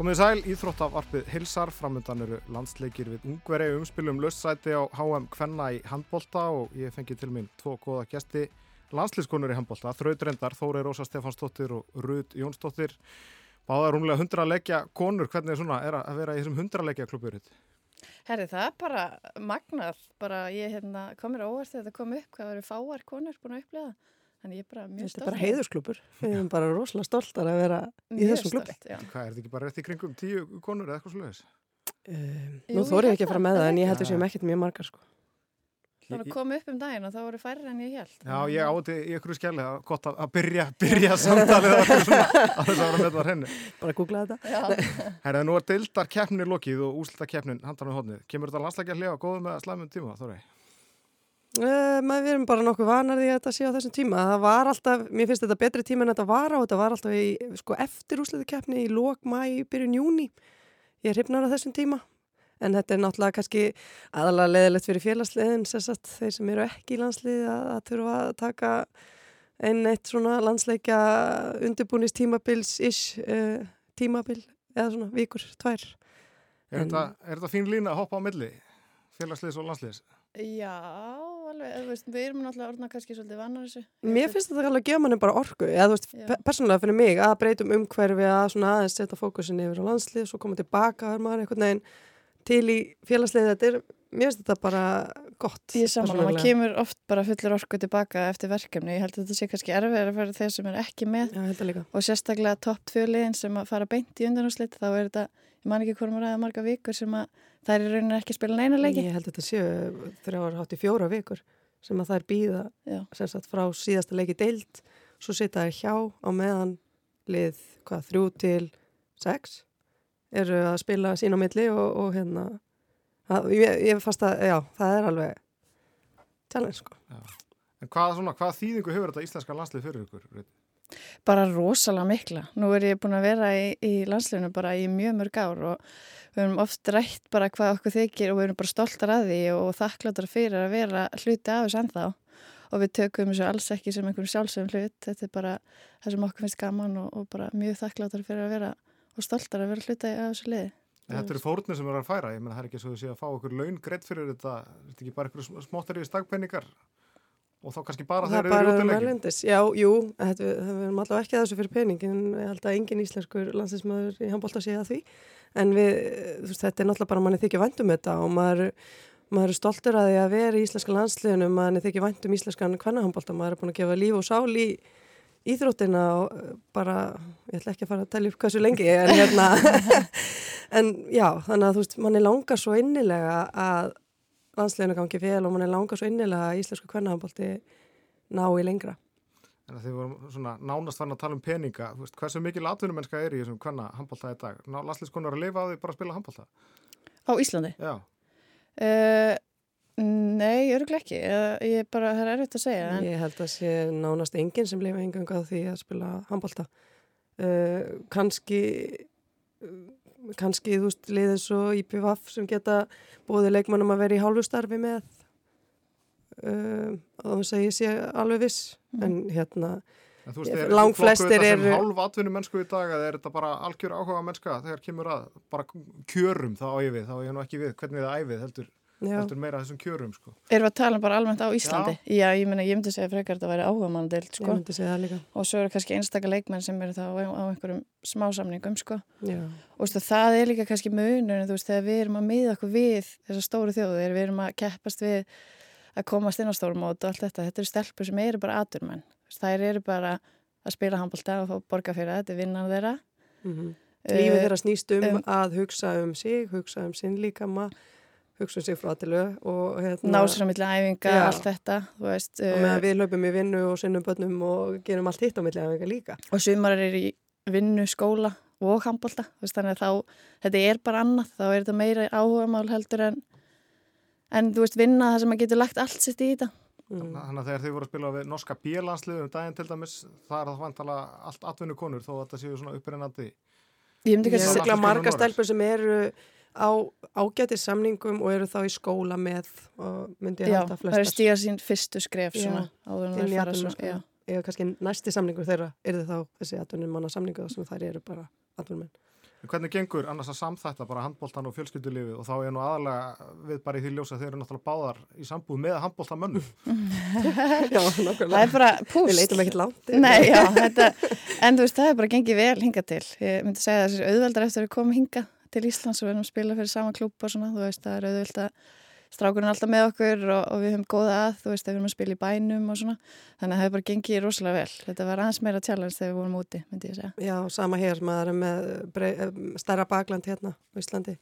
Komið sæl, Íþróttavarpið hilsar, framöndan eru landsleikir við ungveri umspilum lössæti á HM Kvenna í handbólta og ég fengi til minn tvo goða gæsti landslískonur í handbólta, þrautrendar Þóri Rósa Stefansdóttir og Rud Jónsdóttir. Báðar rúmlega hundra leikja konur, hvernig er svona er að vera í þessum hundra leikja klubburinn? Herri, það er bara magnað, bara ég hérna, komir óvart þegar þetta kom upp, hvað verið fáar konur búin að upplega það. Þannig ég er bara mjög stolt. Þetta er bara heiðursklubur. Við erum bara rosalega stoltar að vera í þessum klubi. Hvað, er þetta ekki bara rétt í kringum tíu konur eða eitthvað sluðis? Um, nú þóri ég ekki að fara með það en ég heldur sem ekkert mjög margar sko. Þannig að koma upp um daginn og það voru færri en ég held. Já, ég átti í ykkur skjæli að gott að, að byrja, byrja samtalið að þess að vera með það henni. Bara googla þetta. Herra, nú er deildar keppnir lokið og úslita keppnin handan á hodnið. Kemur þetta landslækja hljóða góðu með slæmum tíma, Þóri? Uh, maður við erum bara nokkuð vanar því að þetta sé á þessum tíma. Það var alltaf, mér finnst þetta betri tíma en þetta var á þetta var alltaf í, sko, eftir úsliðikeppni í lók, mæ, byrjun júni ég hryfnar á þessum tíma. En þetta er náttúrulega kannski aðalega leðilegt fyrir félagsliðin sagt, þeir sem eru ekki í landslið að, að þurfa að taka einn eitt svona landsleika undirbúnist tímabils-ish uh, tímabil eða svona vikur, tvær. Er þetta fín lína að hoppa á milli félagsliðs og landsliðs? Já, alveg, veist, við erum náttúrulega orðna kannski svolítið vannar þessu. Mér finnst þetta alveg að gefa manni bara orgu, eða þú veist, persónulega fyrir mig að breytum umhverfi að svona aðeins setja fókusin yfir á landslið, svo koma tilbaka, er maður einhvern veginn til í félagsliði, þetta er, mér finnst þetta bara gott. Ég saman, maður kemur oft bara fullur orgu tilbaka eftir verkefni, ég held að þetta sé kannski erfið að vera þeir sem er ekki með. Já, og sérstaklega topp tvöliðin sem að fara beint í undanúslit, þá er þetta, ég man ekki hverjum ræða marga vikur sem að það er í rauninu ekki að spila neina leiki. Ég held að þetta séu þrjára hátt í fjóra vikur sem að það er býða sagt, frá síðasta leiki deilt svo setja það hjá á meðan lið hvað, þrjú til sex eru að spila sín á milli og, og hérna að, ég, ég fast að, já, það er alveg challenge sko. Já. En hvað, svona, hvað þýðingu hefur þetta íslenska landslið fyrir ykkur? Bara rosalega mikla. Nú er ég búin að vera í, í landsliðinu bara í mjög mörg ár og við höfum oft rætt bara hvað okkur þykir og við höfum bara stoltar að því og þakkláttar fyrir að vera hluti af þessu ennþá. Og við tökum þessu alls ekki sem einhvern sjálfsögum hlut, þetta er bara það sem okkur finnst gaman og, og bara mjög þakkláttar fyrir að vera og stoltar að vera hluti af þessu liði. Þetta eru fórnir sem eru að færa, ég menna það er ekki svo að sé að fá okkur laun greitt fyrir þetta, þetta er ekki bara einhverju smóttar í stagpenningar og þá kannski bara þeir eru út í leikin. Já, jú, þetta, við erum allavega ekki að þessu fyrir peningin, ég held að engin íslenskur landsinsmaður í handbólta sé að því. En við, veist, þetta er náttúrulega bara manni þykja vandum þetta og maður, maður er stoltur að því að vera í íslenska landsliðinu manni þykja vandum íslenskan kvennahambolta maður er búin að gefa líf og sál í íþróttina og eh, bara ég ætla ekki að fara að tellja upp hversu lengi en hérna. En já, þannig að þú veist, manni langar svo innilega að landsliðinu gangi fel og manni langar svo innilega að íslensku kvennahambolti ná í lengra En þegar við vorum svona nánast fann að tala um peninga, veist, hversu mikil atvinnumennska er í þessum hvenna handbólta í dag? Ná lasliðskonar að lifa á því bara að spila handbólta? Á Íslandi? Já. Uh, nei, öruglega ekki. Ég bara, það er erfitt að segja. En... Ég held að sé nánast enginn sem lifa engang á því að spila handbólta. Uh, eh, Kanski, kannski, þú veist, liðið svo IPVAF sem geta bóðið leikmannum að vera í hálfustarfi með uh, og að ég sé alveg viss. Mm. en hérna en veist, er lang flestir er hálf atvinnum mennsku í dag eða er þetta bara algjör áhuga mennska þegar kemur að bara kjörum? Þá á ég við, þá er ég nú ekki við hvernig það æfið heldur, heldur meira þessum kjörum sko. Erum við að tala bara almennt á Íslandi? Já, Já ég, meni, ég myndi segja frekar að þetta væri áhuga mann deilt sko. og svo eru kannski einstakar leikmenn sem eru þá á einhverjum smásamningum sko. og stu, það er líka kannski munur þú veist, þegar við erum að miða okkur við þessar stóru þjóðu, við erum að keppast við að komast inn á stórmót og allt þetta, þetta eru stelpur sem eru bara aturmenn, þær eru bara að spila handbólta og fá borga fyrir það, þetta er vinnan þeirra mm -hmm. Lífið þeirra snýst um, um að hugsa um sig, hugsa um sinn líkama hugsa sig frá aðtilu og hérna, násra millir æfinga, ja. allt þetta veist, og meðan uh, við löpum í vinnu og sinnum bönnum og gerum allt hitt á millir æfinga líka og sumar er í vinnu, skóla og handbólta, þannig að þá þetta er bara annað, þá er þetta meira áhuga mál heldur en en þú veist vinna það sem að getur lagt allt sitt í þetta mm. Þannig að þegar þið voru að spila við norska bílanslið um daginn til dæmis, það er það vantala allt atvinnu konur þó að þetta séu svona uppirinnandi Ég myndi ekki að segla marga stelpur sem eru á ágætið samningum og eru þá í skóla með og myndi ég halda flesta Já, það er stíða sín fyrstu skref svona áður en það fara svo sko. Eða kannski næsti samningur þeirra er þið þá þessi atvinnum manna samningu sem þær eru bara atvinnum Hvernig gengur annars að samþætta bara handbóltan og fjölskyldulífi og þá er nú aðalega við bara í því ljósa þeir eru náttúrulega báðar í sambúð með handbóltamönnum. já, nokkulega. Það er bara púst. Við leitum ekkert langt. Nei, já, þetta, en þú veist, það er bara gengið vel hinga til. Ég myndi segja að þessi auðveldar eftir að koma hinga til Íslands og við erum að spila fyrir sama klúb og svona, þú veist, það er auðveld að strákurinn alltaf með okkur og, og við höfum góða að, þú veist, við höfum að spila í bænum og svona, þannig að það hefur bara gengið rosalega vel. Þetta var aðeins meira challenge þegar við vorum úti, myndi ég segja. Já, sama hér, maður er með brei, stærra bakland hérna á Íslandi,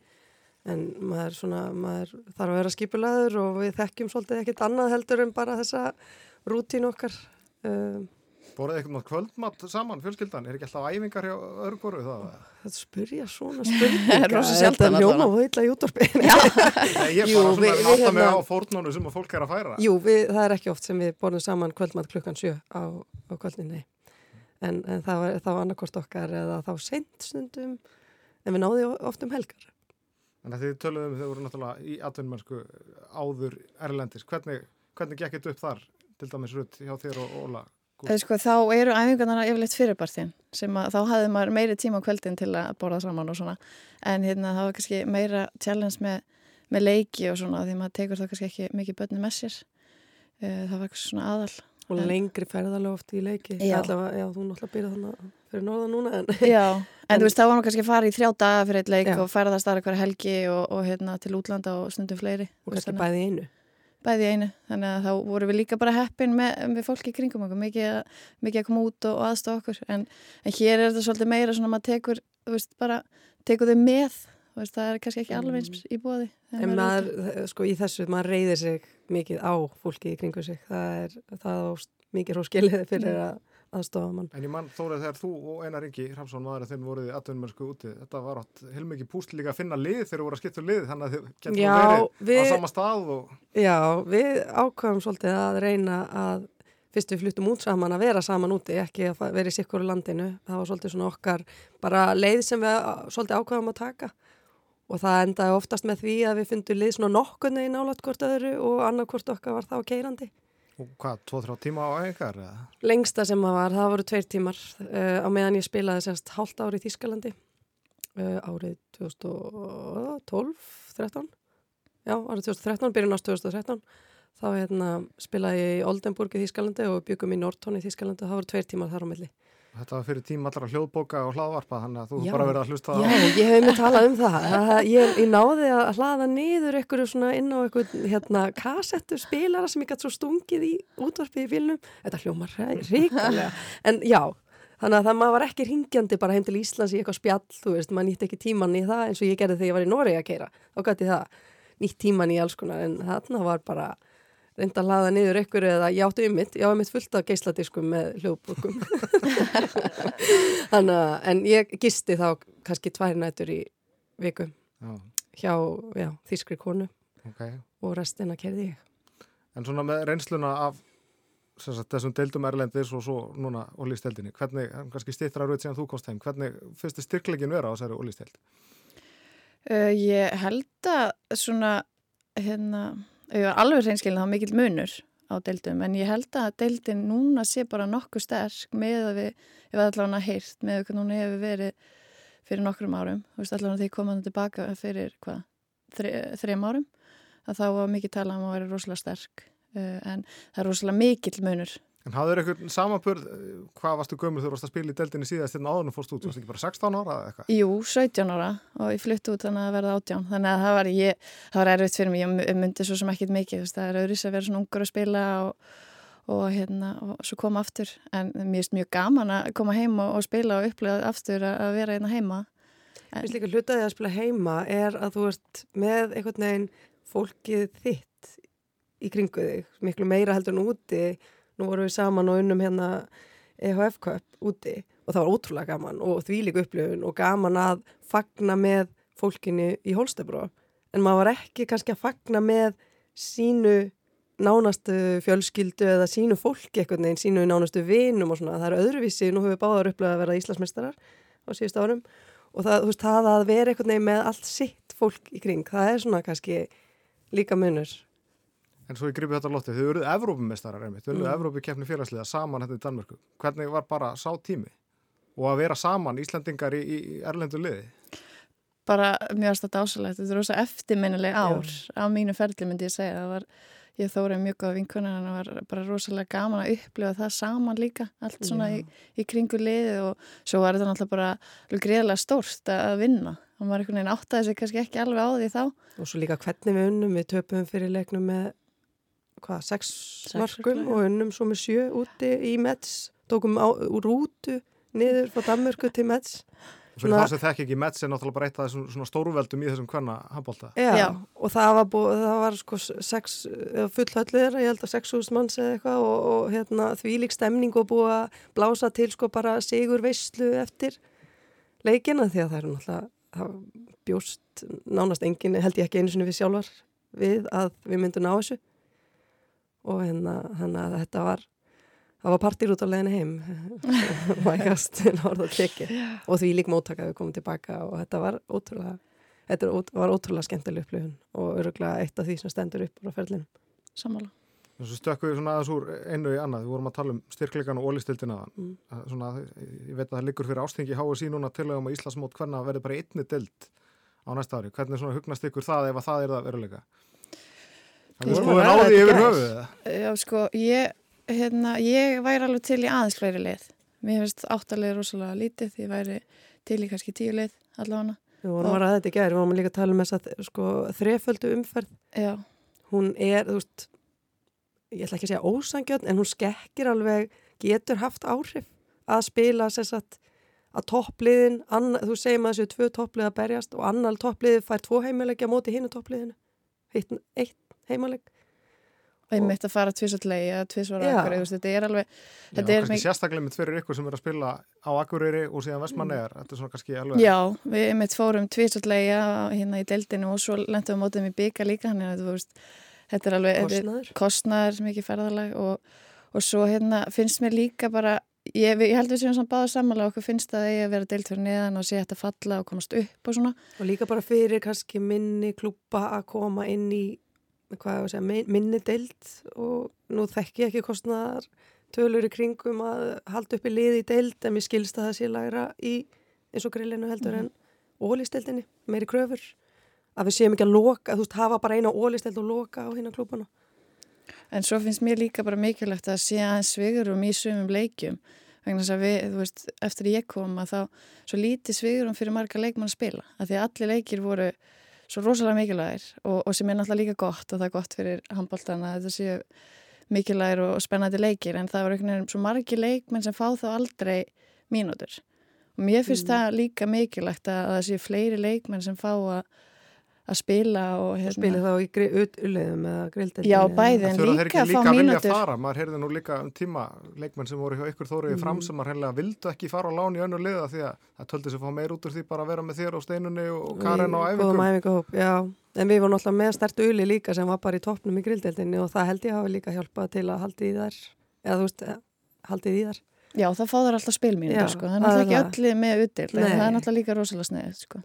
en maður, svona, maður þarf að vera skipulaður og við þekkjum svolítið ekkit annað heldur en bara þessa rútín okkar. Um, Borðið eitthvað kvöldmatt saman, fjölskyldan? Er ekki alltaf æfingar hjá öðru boru það? Það spurja svona spurninga. Það er rosa sjaldan að ljóma og heitla í útdorfi. Ég er bara svona að láta mig á fórnónu sem að fólk er að færa. Jú, við, það er ekki oft sem við borðum saman kvöldmatt klukkan sjö á, á kvöldinni. En, en það var þá annarkost okkar eða þá sent stundum, en við náðum oft um helgar. En þið töluðum, þið voru náttúrulega í atvinnmennsku áður Erlendis. Hvernig, hvernig gekk þetta upp þar, til dæmis Rutt, hjá þér og Óla? Sko, þá eru æfingarna yfirleitt fyrirbartin sem að þá hafði maður meiri tíma á kveldin til að borða saman og svona. En hérna það var kannski meira challenge með, með leiki og svona því maður tekur það kannski ekki mikið börnum með sér. Það var eitthvað svona aðal. Og en, lengri ferðalega oft í leiki. Já, Allavega, já þú náttúrulega byrjaði þannig fyrir norða núna en, Já, en, en þú veist þá var maður kannski að fara í þrjá daga fyrir eitt leik já. og ferðast aðra hverja helgi og, og hérna til útlanda og stundum fleiri og kannski bæði einu bæði einu, þannig að þá vorum við líka bara heppin með, með fólki kringum okkur, mikið, mikið að koma út og, aðstofa okkur. En, en hér er þetta svolítið meira svona að maður tekur, veist, bara tekur þau með, veist, það er kannski ekki alveg eins í bóði. En maður, sko í þessu, maður reyðir sig mikið á fólki í kringu sig, það er það mikið róskiliði fyrir að aðstofa mann. En ég mann þórið þegar þú og Einar Ingi Hrafsson maður að þeim voruð í atvinnumörsku úti þetta var átt heilmikið púst líka að finna lið þegar þú voru að skipta um lið þannig að þið getur verið á sama stað og... Já, við ákvæmum svolítið að reyna að fyrst við fluttum út saman að vera saman úti ekki að vera í sikkur landinu. Það var svolítið svona okkar bara leið sem við svolítið ákvæmum að taka. Og það endaði oftast með því að við fundum lið svona nokkunni í nálat hvort öðru og annarkvort okkar var það á keirandi Og hvað, tvo-þrá tíma á æfingar? Lengsta sem það var, það voru tveir tímar uh, á meðan ég spilaði sérst hálft ári í Þískalandi uh, árið 2012-13 já, árið 2013, byrjun ást 2013 þá hérna, spilaði ég í Oldenburg í Þískalandi og byggum í Nortón í Þískalandi og það voru tveir tímar þar á milli Þetta var fyrir tíma allra hljóðboka og hlaðvarpa þannig að þú já, bara verið að hlusta Já, á... ég hef með talað um það. Ég, ég náði að hlaða niður ykkur svona inn á ykkur hérna kassettu spilara sem ég gæti svo stungið í útvarpið í fylnum Þetta hljómar ríkulega en já, þannig að það maður var ekki ringjandi bara heim til Íslands í eitthvað spjall þú veist, maður nýtti ekki tíman í það eins og ég gerði þegar ég var í Noregi að keira þá gæti það nýtt tíman í alls konar en þarna var bara reynda að laða niður ykkur eða ég áttu ymmit, ég á ymmit fullt af geisladiskum með hljóðbúkum en ég gisti þá kannski tvær nætur í viku já. hjá já, þískri konu okay. og restina kerði ég En svona með reynsluna af sagt, þessum deildum erlendis og svo núna ólísteldinni, hvernig, kannski stýttra rauð síðan þú komst heim, hvernig fyrstu styrklegin vera á þessari ólísteld? Uh, ég held að svona hérna alveg reynskilin þá mikill munur á deildum en ég held að deildin núna sé bara nokkuð sterk með að við, ég var allavega hýrt með hvað núna hefur verið fyrir nokkrum árum, þú veist allavega því komaðum tilbaka fyrir hvað, þre, þrejum árum að þá var mikið talað um að vera rosalega sterk uh, en það er rosalega mikill munur En hafður eitthvað samanbörð, hvað varstu gömur þú varst að spila í deldinni síðast til áðunum fórst út, varst ekki bara 16 ára eða eitthvað? Jú, 17 ára og ég flytti út þannig að verða 18, þannig að það var, ég, það var erfitt fyrir mig, ég myndi svo sem ekkit mikið, það er öðris að vera svona ungar að spila og, og hérna, og svo koma aftur, en mér er mjög gaman að koma heima og spila og upplega aftur að vera hérna heima. Mér finnst líka hlutaðið að spila heima er að þú ert með einhvern veginn fólkið þitt í kringu þig, miklu meira heldur en úti nú vorum við saman og unnum hérna EHF Cup úti og það var ótrúlega gaman og því líka upplifun og gaman að fagna með fólkinni í Holstebro. En maður var ekki kannski að fagna með sínu nánastu fjölskyldu eða sínu fólki eitthvað neinn, sínu nánastu vinum og svona, það er öðruvísi, nú höfum við báðar upplegað að vera Íslandsmeistarar á síðust árum. Og það, veist, það að vera eitthvað neinn með allt sitt fólk í kring, það er svona kannski líka munur En svo ég gripi þetta lóttið, þau eruð Evrópumestarar einmitt, þau eruð mm. Evrópukefni félagsliða saman hérna í Danmörku. Hvernig var bara sá tími? Og að vera saman Íslandingar í, í erlendu liði? bara mjög aðstætt ásalegt. Þetta er rosa eftirminnileg ár. Já. á mínu ferli myndi ég segja. Það var ég þórið mjög góða vinkunar en það var bara rosalega gaman að upplifa það saman líka. Allt svona í, í kringu liði og svo var þetta náttúrulega bara greiðlega stórt að vinna. Og maður einhvern veginn áttaði sig kannski ekki alveg á því þá. Og svo líka hvernig við unnum. Við töpum fyrir leiknum með hvað, sex, sex markum og unnum svo með sjö úti í Mets. Tókum á, úr rútu niður frá Danmörku til Mets. Fyrir það sem þekk ekki Mets er náttúrulega bara eitt af þessum stórveldum í þessum hvenna handbólta. Já, Já, og það var, búið, það var sko sex, fullhöllir, ég held að 6.000 manns eða eitthvað og, og hérna, því lík stemning og búið að blása til sko bara sigur veistlu eftir leikina því að það er náttúrulega bjóst nánast engin, held ég ekki einu sinni við sjálfar við að við myndum ná þessu og hérna, þetta var það var partir út á leginu heim vægast og því lík móttaka við komum tilbaka og þetta var ótrúlega þetta var ótrúlega skemmtileg upplifun og öruglega eitt af því sem stendur upp á ferlinu Samála Svo stökkum við svona aðeins úr einu í annað. Við vorum að tala um styrklegan og ólistildina mm. svona, ég veit að það liggur fyrir ástingi HSI núna til að um að Íslandsmót hvernig að verði bara einni dild á næsta ári. Hvernig hugnast ykkur það ef að það er það veruleika Það er sko náði yfir höfuð Já sko ég hérna, ég væri alveg til í aðeins fleiri leið. Mér finnst áttalega rosalega lítið, ég væri til í kannski tíu leið allavega. Við vorum að ræða þetta í gerð, við vorum líka að tala um þess að sko, þreföldu umferð. Já. Hún er, þú veist, ég ætla ekki að segja ósangjöld, en hún skekkir alveg, getur haft áhrif að spila sérsagt að toppliðin, þú segir maður þessu tvö topplið að berjast og annar toppliði fær tvo heimalegja móti hinnu toppliðinu, eitt heimaleg. Einmitt að fara tvísvöldlegi eða tvísvara akkurýri, þetta er alveg þetta Já, er kannski sérstaklega mitt fyrir ykkur sem er að spila á akkurýri og síðan vestmannegar þetta er svona kannski alveg Já, við einmitt fórum tvísvöldlegi hérna í deildinu og svo lendum við mótið með byggja líka hann er þetta er alveg kostnaður, kostnaður mikið ferðalag og, og svo hérna finnst mér líka bara ég, ég held við séum saman báða samanlega okkur finnst að það eigi að vera deilt fyrir neðan og sé þetta falla og komast upp og svona. Og líka bara fyrir kannski minni klúpa að koma inn í segja, minni deild og nú þekk ég ekki kostnaðar tölur í kringum að halda upp í liði deild en mér skilst að það sé lagra í eins og grillinu heldur mm -hmm. en ólisteildinni, meiri kröfur að við séum ekki að loka, þú veist, hafa bara eina ólisteild og loka á hérna klúpana En svo finnst mér líka bara mikilvægt að sé aðeins svigurum í sumum leikjum vegna þess að við, þú veist, eftir ég kom að þá svo lítið svigurum fyrir marga leikmann að spila, að því að allir leikir voru svo rosalega mikilvægir og, og sem er náttúrulega líka gott og það er gott fyrir handbóltana að þetta séu mikilvægir og spennandi leikir en það var einhvern veginn svo margi leikmenn sem fá þá aldrei mínútur og mér finnst mm. það líka mikilvægt að það séu fleiri leikmenn sem fá að að spila og hérna... spila þá í ulluðum eða grilldeldi já bæði en líka að fá mínútur. maður heyrði nú líka um tíma leikmenn sem voru hjá ykkur þóriði mm. fram sem maður heyrði að vildu ekki fara á láni í önnu liða því að það töldi sér að fá meir út úr því bara að vera með þér á steinunni og Karen á æfingum en við vorum alltaf með stert ulli líka sem var bara í toppnum í grilldeldinni og það held ég hafi líka hjálpað til að haldi í þær eða þú veist, haldið í þær. Já, það fáður alltaf spilmínir, sko. það er náttúrulega ekki öllu með utdelt, það er náttúrulega líka rosalega sneið, sko.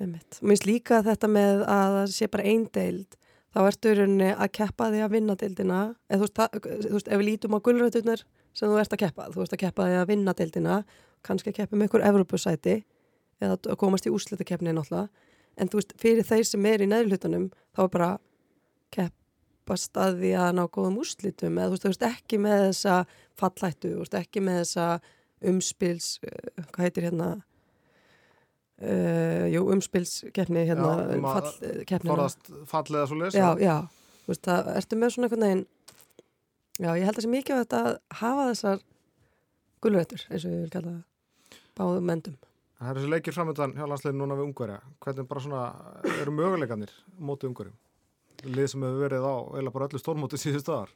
Mér finnst líka þetta með að það sé bara einn deild, þá ertu rauninni að keppa því að vinna deildina, eða þú veist, ef við lítum á gullrættunar sem þú ert að keppa, þú ert að keppa því að vinna deildina, kannski að keppa með ykkur Evropasæti eða að komast í úslutakeppni náttúrulega, en þú veist, fyrir þeir sem er í neðlutunum, þá er bara keppast að því að ná góðum úslitum, eða þú veist, ekki með þessa fallættu, ekki með þessa umspils, eh, hvað heitir hérna Uh, jú, umspilskeppni hérna, um fall, forðast fallega svo lesa já, já, þú veist það, ertu með svona einhvern veginn já, ég held að það sé mikið á þetta að hafa þessar gullurættur, eins og ég vil kalla báðum mendum Það er þessi leikir framöndan hjá landsleginn núna við Ungverja. Hvernig bara svona eru möguleikanir mótið Ungverjum? Lið sem hefur verið á, eða bara öllu stórmótið síðust aðar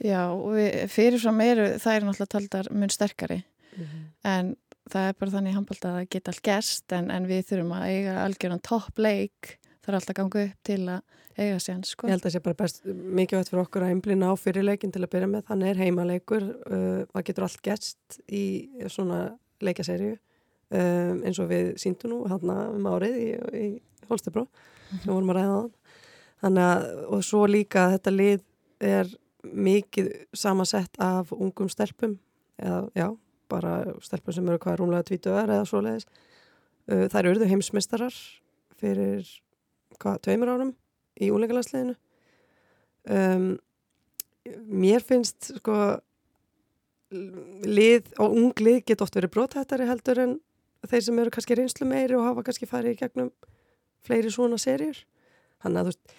Já, og við, fyrirfram eru það er náttúrulega taldar mun sterkari. Mm -hmm. en það er bara þannig handbólta að það geta allt gerst en, en við þurfum að eiga algjörðan toppleik þarf alltaf að ganga upp til að eiga sér sko. Ég held að það sé bara best mikið vett fyrir okkur að einblina á fyrirleikin til að byrja með þannig er heimaleikur uh, það getur allt gerst í svona leikaserju um, eins og við síndum nú hérna um árið í, í Holstebró sem vorum að ræða þannig að og svo líka þetta lið er mikið samansett af ungum stelpum eða já bara stelpur sem eru hvað rúmlega tvítuðar eða svoleiðis. Uh, þær eruðu heimsmeistarar fyrir hvað, tveimur árum í úleikalagsleginu um, mér finnst sko lið og ung lið get oft verið brótættari heldur en þeir sem eru kannski reynslu meiri og hafa kannski farið í gegnum fleiri svona serjur hann að þú veist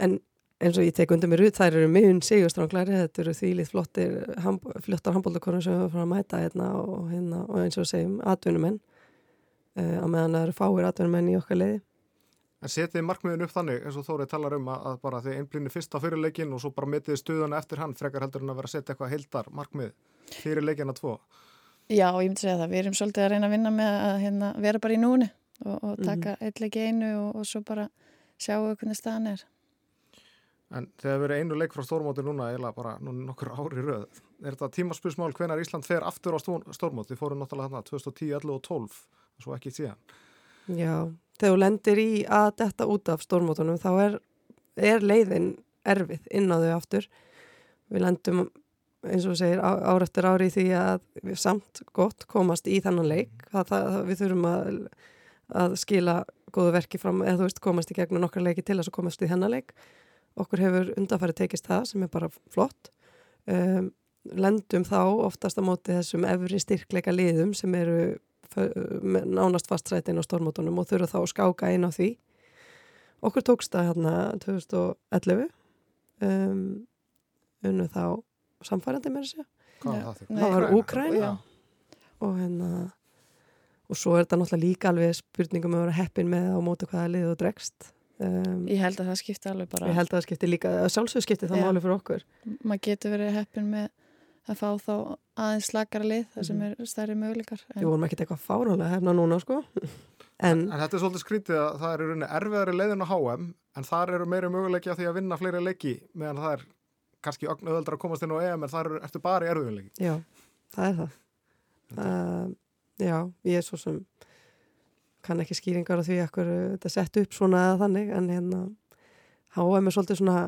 en eins og ég tek undir mér út, þær eru mjög sigurstránglæri, þetta eru þvílið flottir hamb flottar handbóldakorun sem við frá að mæta hérna og, hérna, og eins og segjum atvinnumenn. Uh, á meðan það eru fáir atvinnumenn í okkar leiði En setið markmiðin upp þannig eins og Þórið talar um að, að bara þið einblýnir fyrst á fyrirleikin og svo bara mitiði stuðan eftir hann frekar heldur en að vera að setja eitthvað heildar markmið fyrir leikina tvo. Já, ég myndi segja það, við erum svolítið að reyna að vinna með að hérna, vera bara í núni og, og taka mm -hmm. eitt leiki einu og, og svo bara sjáu hvernig staðan er En þegar erum einu leik frá stórmóti núna eða bara núna nokkur ári röð er þetta tímaspusmál hvenar Ísland fer aftur á stórmóti, þið fórum náttúrulega hérna 2010, 11 og 12, svo ekki síðan. Já, þegar þú lendir í að detta út af stórmótunum þá er, er leiðin erfið inn á þau aftur. Við lendum eins og segir árættur ári því að við samt gott komast í þannan leik. Það, það, við þurfum að, að skila góðu verki fram eða þú veist komast í gegnum nokkar leiki til þess að komast í þennan leik okkur hefur undanfæri tekist það sem er bara flott. Um, lendum þá oftast á móti þessum efri styrkleika liðum sem eru nánast fastrætin á stormótonum og þurfa þá að skáka einn á því. Okkur tókst það hérna 2011 um, unnu þá samfærandi með þessu það var Úkræn og hérna og svo er þetta náttúrulega líka alveg spurningum að vera heppin með á móti hvaða lið og dregst Um, ég held að það skipti alveg bara Ég held að það skipti líka, sjálfsög skipti það máli fyrir okkur. Maður getur verið heppin með að fá þá aðeins slakara lið það sem mhm. er stærri möguleikar Við vorum ekki eitthvað fárálega hefna núna sko. En, en, en þetta er svolítið skrítið að það eru erfiðari leiðin á HM en þar eru meiri möguleiki að því að vinna fleiri leiki meðan það er kannski öðvöldar að komast inn á EM en þar ertu bara í erfiðuleiki Já, það er það. Uh, Já, ég er svo sem kann ekki skýringar á því að þetta sett upp svona eða þannig en hérna HM er svolítið svona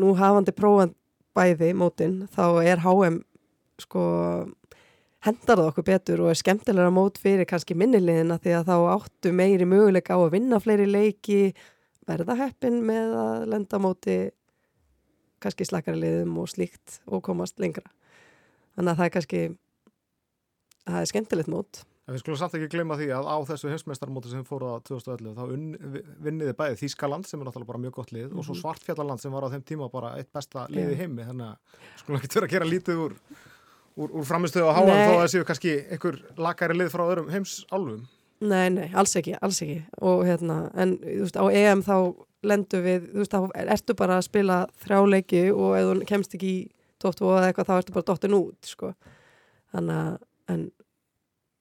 nú hafandi prófand bæði mótin þá er HM sko hendar það okkur betur og er skemmtilega mót fyrir kannski minniliðina því að þá áttu meiri möguleika á að vinna fleiri leiki verða heppin með að lenda móti kannski slakari liðum og slíkt og komast lengra. Þannig að það er kannski það er skemmtilegt mót En við skulum samt ekki gleyma því að á þessu heimsmeistarmóti sem fór á 2011 þá vinniði bæði Þískaland sem er náttúrulega bara mjög gott lið mm -hmm. og svo mhm. Svartfjallaland sem var á þeim tíma bara eitt besta lið í heimi þannig að skulum ekki vera að gera lítið úr, úr, úr framistöðu á háan þó að það séu kannski einhver lakari lið frá öðrum heimsálfum. Nei, nei, alls ekki, alls ekki og hérna, en þú veist á EM þá lendu við, þú veist þá ertu bara að spila þrjáleiki og ef þú kemst ekki í tóttu og eitthvað þá ertu bara dottin út sko, þannig að en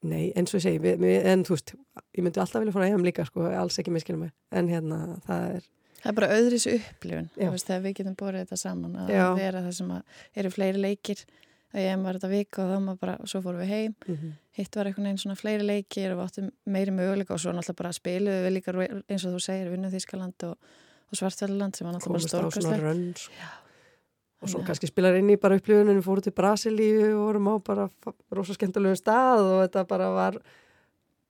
Nei, eins og ég segi, við, við, en þú veist, ég myndi alltaf vilja fara að EM líka, sko, alls ekki miskilum mig, en hérna, það er... Það er bara öðris upplifun, þú veist, þegar við getum borðið þetta saman, að Já. vera það sem að eru fleiri leikir, að EM var þetta vika og þá maður bara, og svo fórum við heim, mm -hmm. hitt var einhvern veginn svona fleiri leikir og áttum meiri möguleika og svo náttúrulega bara spiluðu við líka, eins og þú segir, Vinnum Þískaland og, og Svartfjalland sem var náttúrulega stórkastlega og svo kannski spilar inn í bara upplifuninu fóru til Brasilíu og vorum á bara rosa skemmtilegu stað og þetta bara var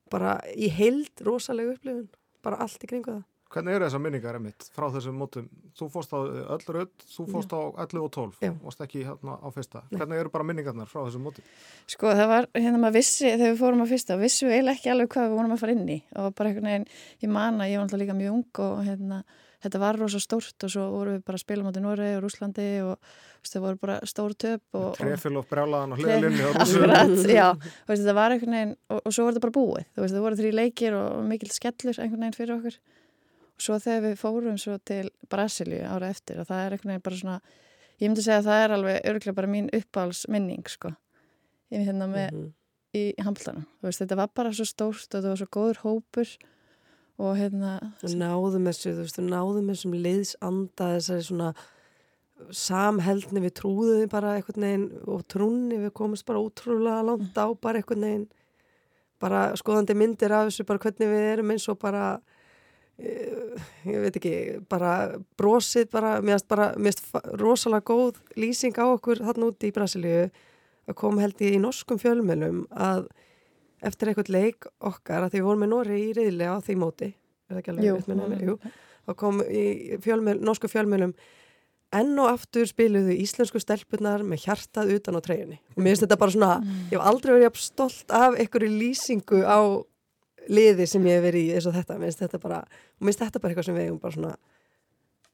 bara í heild rosalega upplifun, bara allt í kringu það Hvernig eru þessar minningar emitt frá þessum mótum? Þú fórst á öll rödd, þú fórst Já. á 11 og 12 Já. og stekki hérna á fyrsta. Nei. Hvernig eru bara minningarnar frá þessum mótum? Sko það var, hérna maður vissi, þegar við fórum á fyrsta, vissi við eiginlega ekki alveg hvað við vorum að fara inn í og bara einhvern veginn, ég man að ég var alltaf líka mjög ung og hérna þetta var rosa stórt og svo vorum við bara að spila motið Noregi og Rúslandi og það voru bara stór töp Trefil og brjálaðan og hliðlinni og Rúslandi Já, veist, það var einhvern veginn og, og svo voru þetta bara búið, veist, það voru þrjí leikir og mikil skellur einhvern veginn fyrir okkur. Og svo þegar við fórum svo til Brasilíu ára eftir og það er einhvern veginn bara svona ég myndi segja að það er alveg örgulega bara mín uppáhalsminning sko ég myndi hérna með mm -hmm. í Hamiltonu þetta var bara svo stórt og þetta var svo góður hópur og hérna náðum þessu, þú veist, þú náðum þessum liðsanda þessari svona samheldni við trúðum bara eitthvað neginn og trúnni við komumst bara útrúlega langt á bara eitthvað neginn bara skoðandi myndir af þessu bara hvernig við erum eins og bara eh, ég veit ekki, bara brosið bara, mér finnst rosalega góð lýsing á okkur þarna úti í Brasilíu. Að koma held í norskum fjölmjölum að eftir eitthvað leik okkar að því vorum við Nóri í riðli á því móti Jú, með, Jú. þá kom í fjölmjöl, norsku fjölmjölum enn og aftur spiluðu íslensku stelpunar með hjartað utan á treyjunni. Og mér finnst þetta bara svona, ég hef aldrei verið stolt af einhverju lýsingu á liði sem ég hef verið í eins og þetta, mér finnst þetta bara mér finnst þetta bara eitthvað sem við hefum bara svona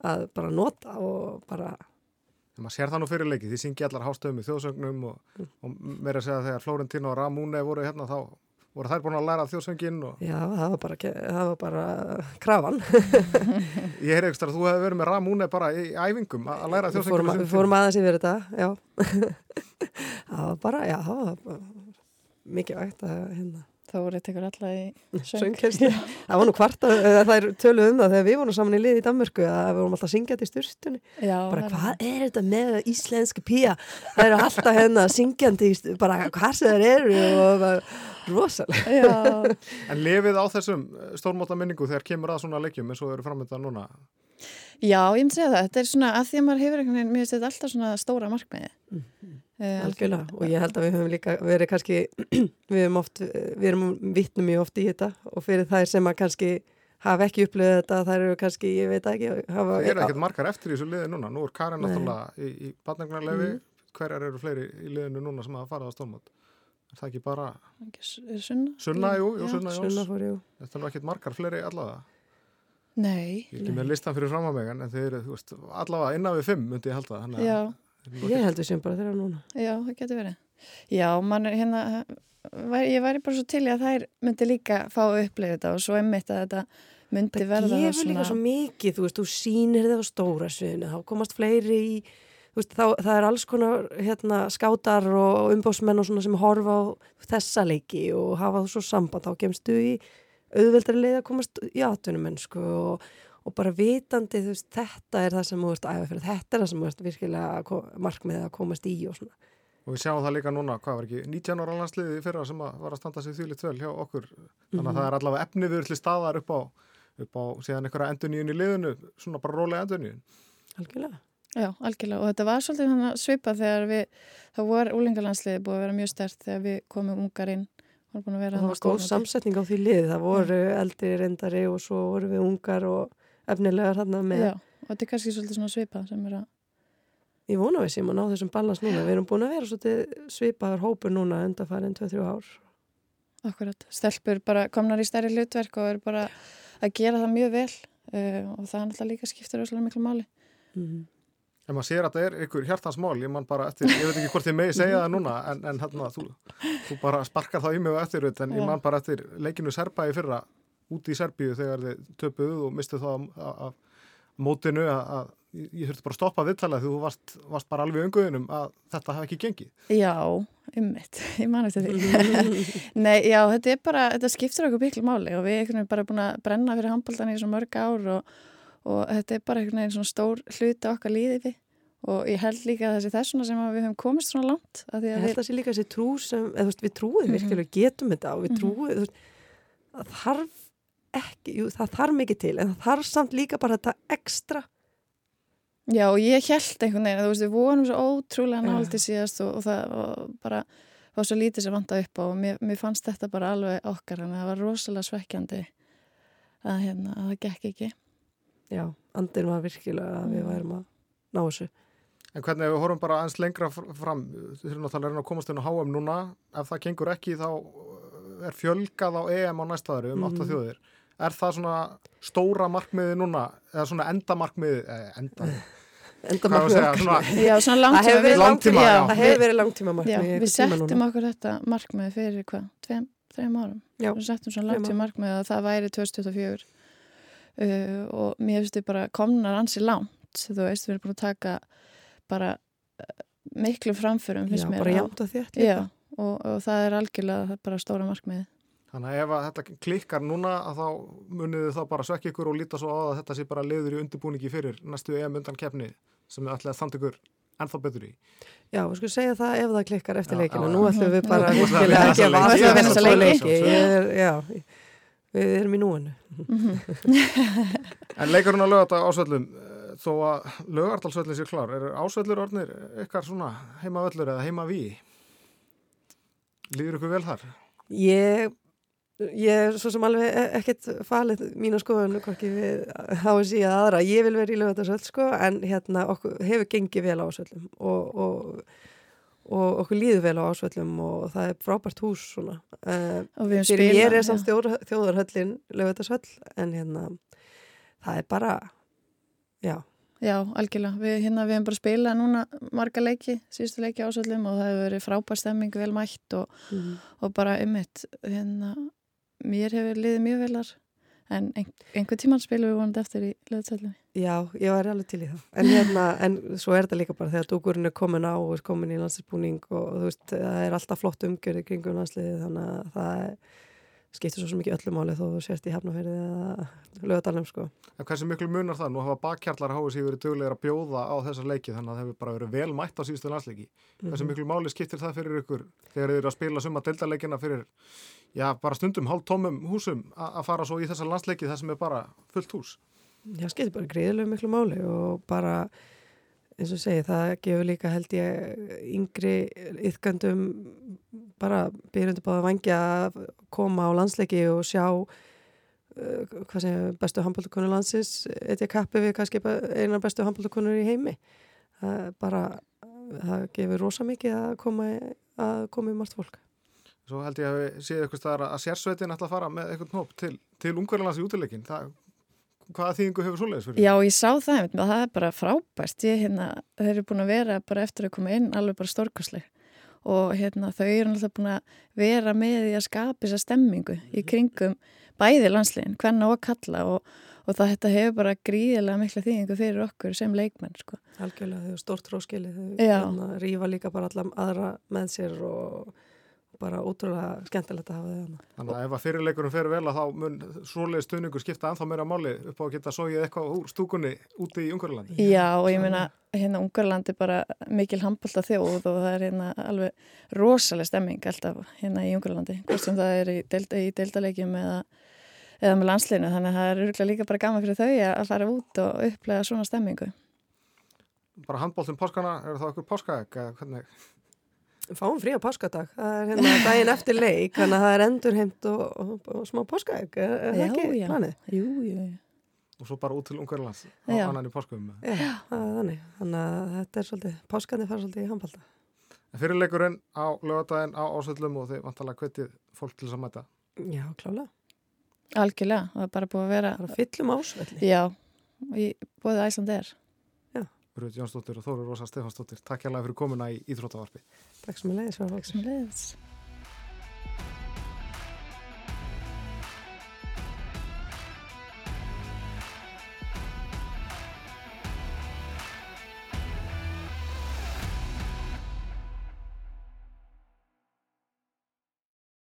að bara nota og bara maður sér það nú fyrir leiki, því syngi allar hástöðum í þjóðsögnum og, mm. og meira að segja þegar Florentino og Ramune voru hérna þá voru þær búin að læra þjóðsöngin og... Já, það var bara, það var bara krafan. Ég heyr að þú hefði verið með Ramune bara í æfingum að læra þjóðsöngin Við fórum aðeins yfir þetta, já. Það var bara, já, það var mikið vægt að hérna þá voru þetta ykkur alla í söngkjænslu það var nú hvart að það er töluð um það þegar við vorum saman í lið í Danmörku að við vorum alltaf að syngja þetta í styrstunni bara hvað er þetta með íslenski pía? Það eru alltaf hérna syngjandi bara hvað sem það eru? Og rosalega. En lefið á þessum stórmáta minningu þegar kemur að svona leikjum eins og eru framönda núna? Já, ég myndi segja það, þetta er svona að því að maður hefur einhvern veginn, mér finnst þetta alltaf svona stóra markmiði mm Algjörlega. Og ég held að við höfum líka verið kannski, við erum oft, við erum vittnum mjög oft í þetta. Og fyrir þær sem að kannski hafa ekki upplöðið þetta, þær eru kannski, ég veit ekki hafa, Það eru ekkert margar eftir í þessu liði núna, nú er Karin náttúrulega í, í batningnarlefi, mm. hverjar eru fleiri í liðinu núna sem hafa farið á stólmátt? Er það ekki bara Sunna? Sunna, jú, jú, Sunna, Sunna fór, jú. Þetta er ekkert margar fleiri allavega? Nei. Ég er ekki með listan fyrir fram að megan en þeir eru, þú veist, allavega innan við fimm myndi ég halda, þannig að Ég heldur sem bara þeirra núna. Já, það getur verið. Já, mann er hérna, ég væri bara svo til að þær myndi líka fá upplifa þetta og svo emmitt að þetta myndi bara verða það svona. Það gefur líka svo mikið, þú veist, þú sýnir það á stóra sviðinu, þá komast fleiri í, þú veist, þá, það er alls konar hérna, skátar og umbósmenn og svona sem horfa á þessa leiki og hafa þú svo samband, þá kemstu í auðveldari leið að komast í atvinnum mennsku og og bara vitandi þú veist þetta er það sem þú veist æfa fyrir þetta er það sem þú veist virkilega markmiðið að komast í og svona. Og við sjáum það líka núna, hvað var ekki 19 ára landsliði fyrra sem að var að standa sig þýlitt vel hjá okkur, þannig að mm -hmm. það er allavega efni við til staðar upp á, upp á síðan einhverja enduníun í liðinu, svona bara rólega enduníun Algjörlega. Já, algjörlega. Og þetta var svolítið svipað þegar við, þá var úlingalandsliði búið að vera mjög stert þegar við komum ungar inn. Og það var góð samsetning á því lið, það voru eldri reyndari og svo voru við ungar og efnilegar hann með Já, og þetta er kannski svolítið svona svipað sem er að Ég vona við sem að ná þessum balans núna. Við erum búin að vera svolítið svipaðar hópur núna undanfærin 2-3 ár. Akkurat, stelpur bara komnar í stærri hlutverk og er bara að gera það mjög vel uh, og það er náttúrulega líka skiptir auðvitað miklu máli. Mm -hmm. En maður sér að það er ykkur hjartansmál ég man bara eftir, ég veit ekki hvort ég megi segja það núna en, en hérna, þú, þú bara sparkar það í mig og eftir, en ég man bara eftir leikinu Serpa í fyrra úti í Serbíu þegar þið töpuðu og mistu það af mótinu að ég þurfti bara að stoppa viðtala því þú varst, varst bara alveg önguðinum að þetta hafi ekki gengið. Já, ummitt, ég man eftir því. Nei, já, þetta er bara, þetta skiptir okkur byggjum máli og við erum bara búin að brenna fyrir handbóltan í svo mörg ár og, og þetta er bara einhvern veginn svona stór hluti okkar líðið við og ég held líka að þessi þessuna sem við höfum komist svona langt. Ég held að þessi líka þessi trú sem, eða þú veist, við trúum mm -hmm. virkilega, getum þetta og við mhm. trúum, mm -hmm. þú veist, þarf ekki, jú, það þarf mikið til en það þarf samt líka bara þetta ekstra. Já og ég held einhvern veginn, þú veist við vorum svo ótrúlega náldið síðast og, og það og bara var svo lítið sem vanda upp og mér, mér fannst þetta bara alveg okkar en það var rosalega svekkjandi að, hérna, að það gekk ekki. Já, andin var virkilega að við mm. værum að ná þessu. En hvernig ef við horfum bara aðeins lengra fram, þú þurfum náttúrulega að komast inn á HM núna, ef það gengur ekki þá er fjölgað á EM á næstaðari um mm. 8 þjóðir Er það svona stóra markmiði núna? Eða svona endamarkmiði eh, enda, endamarkmiði Já, svona langtíma Það hefur langtíma, já. Það hefur verið langtíma markmiði Við settum okkur þetta markmiði fyrir hvað, tveim, þreim árum? Já. Við settum svona langtíma markmiði að það væri 2024 uh, og mér finnst þið bara komnar ansi langt. Þú veist, við erum búin að taka bara uh, miklu framförum Já, bara og þétt og, og það er algjörlega bara stóra markmiði Þannig að ef að þetta klikkar núna að þá muniðu þá bara svekja ykkur og líta svo á að þetta sé bara leiður í undirbúningi fyrir næstu EM undan kefni sem er alltaf þand ykkur ennþá betur í. Já, við skulum segja það ef það klikkar eftir leikinu. Nú ætlum við bara virkilega að gefa að það vinna svo leiki. Já, við erum í núinu. en leikurinn að lögata ásvöllum eh, þó að lögartalsvöllin sé klár, er ásvöllur orðnir ykkar svona heimavöllur eða heimaví? Lýður ykkur vel þar? Ég Ég er svo sem alveg e- ekkert falið mínu skoðun hvorki við háið síðan aðra. Ég vil vera í lögatarsöld sko en hérna okkur hefur gengið vel á ásvöldum og, og, og okkur líður vel á ásvöldum og það er frábært hús svona. Uh, fyrir ég er samt þjóðar, þjóðarhöllin lögatarsöld en hérna það er bara, já. Já, algjörlega. Við, hérna, við hefum bara spilað núna marga leiki, síðustu leiki ásvöldum og það hefur verið frábært stemming, vel mætt og, mm. og bara ummitt hérna mér hefur liðið mjög velar en ein, einhver tíman spilum við vonandi eftir í löðsælunni. Já, ég var alveg til í það en hérna, en svo er þetta líka bara þegar dúkurinn er komin á og er komin í landsinsbúning og þú veist, það er alltaf flott umgjörði kringum landsliði þannig að það er skiptir svo mikið öllum áli þó þú sérst í hefnaferði eða lögadalum sko. En hversu miklu munar það? Nú hafa bakkjarlar háið sér verið dögulegur að bjóða á þessar leiki þannig að það hefur bara verið vel mætt á síðustu landsleiki. Hversu mhm. miklu máli skiptir það fyrir ykkur þegar þið eru að spila summa deltaleikina fyrir já, bara stundum hálf tómum húsum að fara svo í þessar landsleiki þar sem er bara fullt hús? Já, skiptir bara greiðilega miklu máli og bara eins og segi, það gefur líka held ég yngri yfkandum bara byrjundu báða vangja að koma á landsleiki og sjá uh, hvað segja, bestu handbóltakonur landsins eitthvað kappi við kannski einar bestu handbóltakonur í heimi það bara, það gefur rosa mikið að koma, að koma í margt fólk Svo held ég að við séum eitthvað að sérsveitin ætla að fara með eitthvað nóp til, til ungverðarlands í útileikin. Hvaða þýðingu hefur svoleiðis fyrir? Já, ég sá það, það er bara frábært. Ég, hérna, þeir eru búin að vera bara eftir að koma inn alveg bara stórkosleg og hérna, þau eru alltaf búin að vera með því að skapa þessa stemmingu í mhm. kringum bæði landslegin, hvernig og kalla og, og það þetta hefur bara gríðilega mikla þýðingu fyrir okkur sem leikmenn sko. Algjörlega, þau eru stórt tróskili, þau rýfa líka bara allar aðra með sér og bara ótrúlega skemmtilegt að hafa þau hana. Þannig að ef að fyrirleikurum fer vel að þá mun svoleiði stöðningur skipta anþá meira máli upp á að geta sógið eitthvað úr stúkunni úti í Ungarlandi. Já og ég meina hérna Ungarlandi bara mikil handbólta þjóð og það er hérna alveg rosalega stemming alltaf hérna í Ungarlandi hvort sem það er í, delta, í deildalegjum eða, eða með landsleinu þannig að það er örgulega líka bara gaman fyrir þau að fara út og upplega svona stemmingu. Bara handbóltum páskana, er það okkur páskaegg eða hvernig? Fáum frí á páskadag, það er hérna daginn eftir leik, þannig að það er endurheimt og, og, og smá páskaegg, er það ekki planið? Jú, jú, jú. Og svo bara út til Ungarlands á annan í páskaum. Já, það er þannig, þannig að þetta er svolítið, páskandi fara svolítið í handbalta. Fyrirleikurinn á lögadaginn á ásöldum og þið vantalega hvetið fólk til þess að mæta? Já, klálega. Algjörlega, það er bara búið að vera... Það er fyllum ásvelli. Já, búið æsland er. Rúð Jónsdóttir og Þóru Rósa Stefansdóttir. Takk hjá það fyrir komuna í Íþróttavarpi. Takk sem að leiðis. Takk sem að leiðis.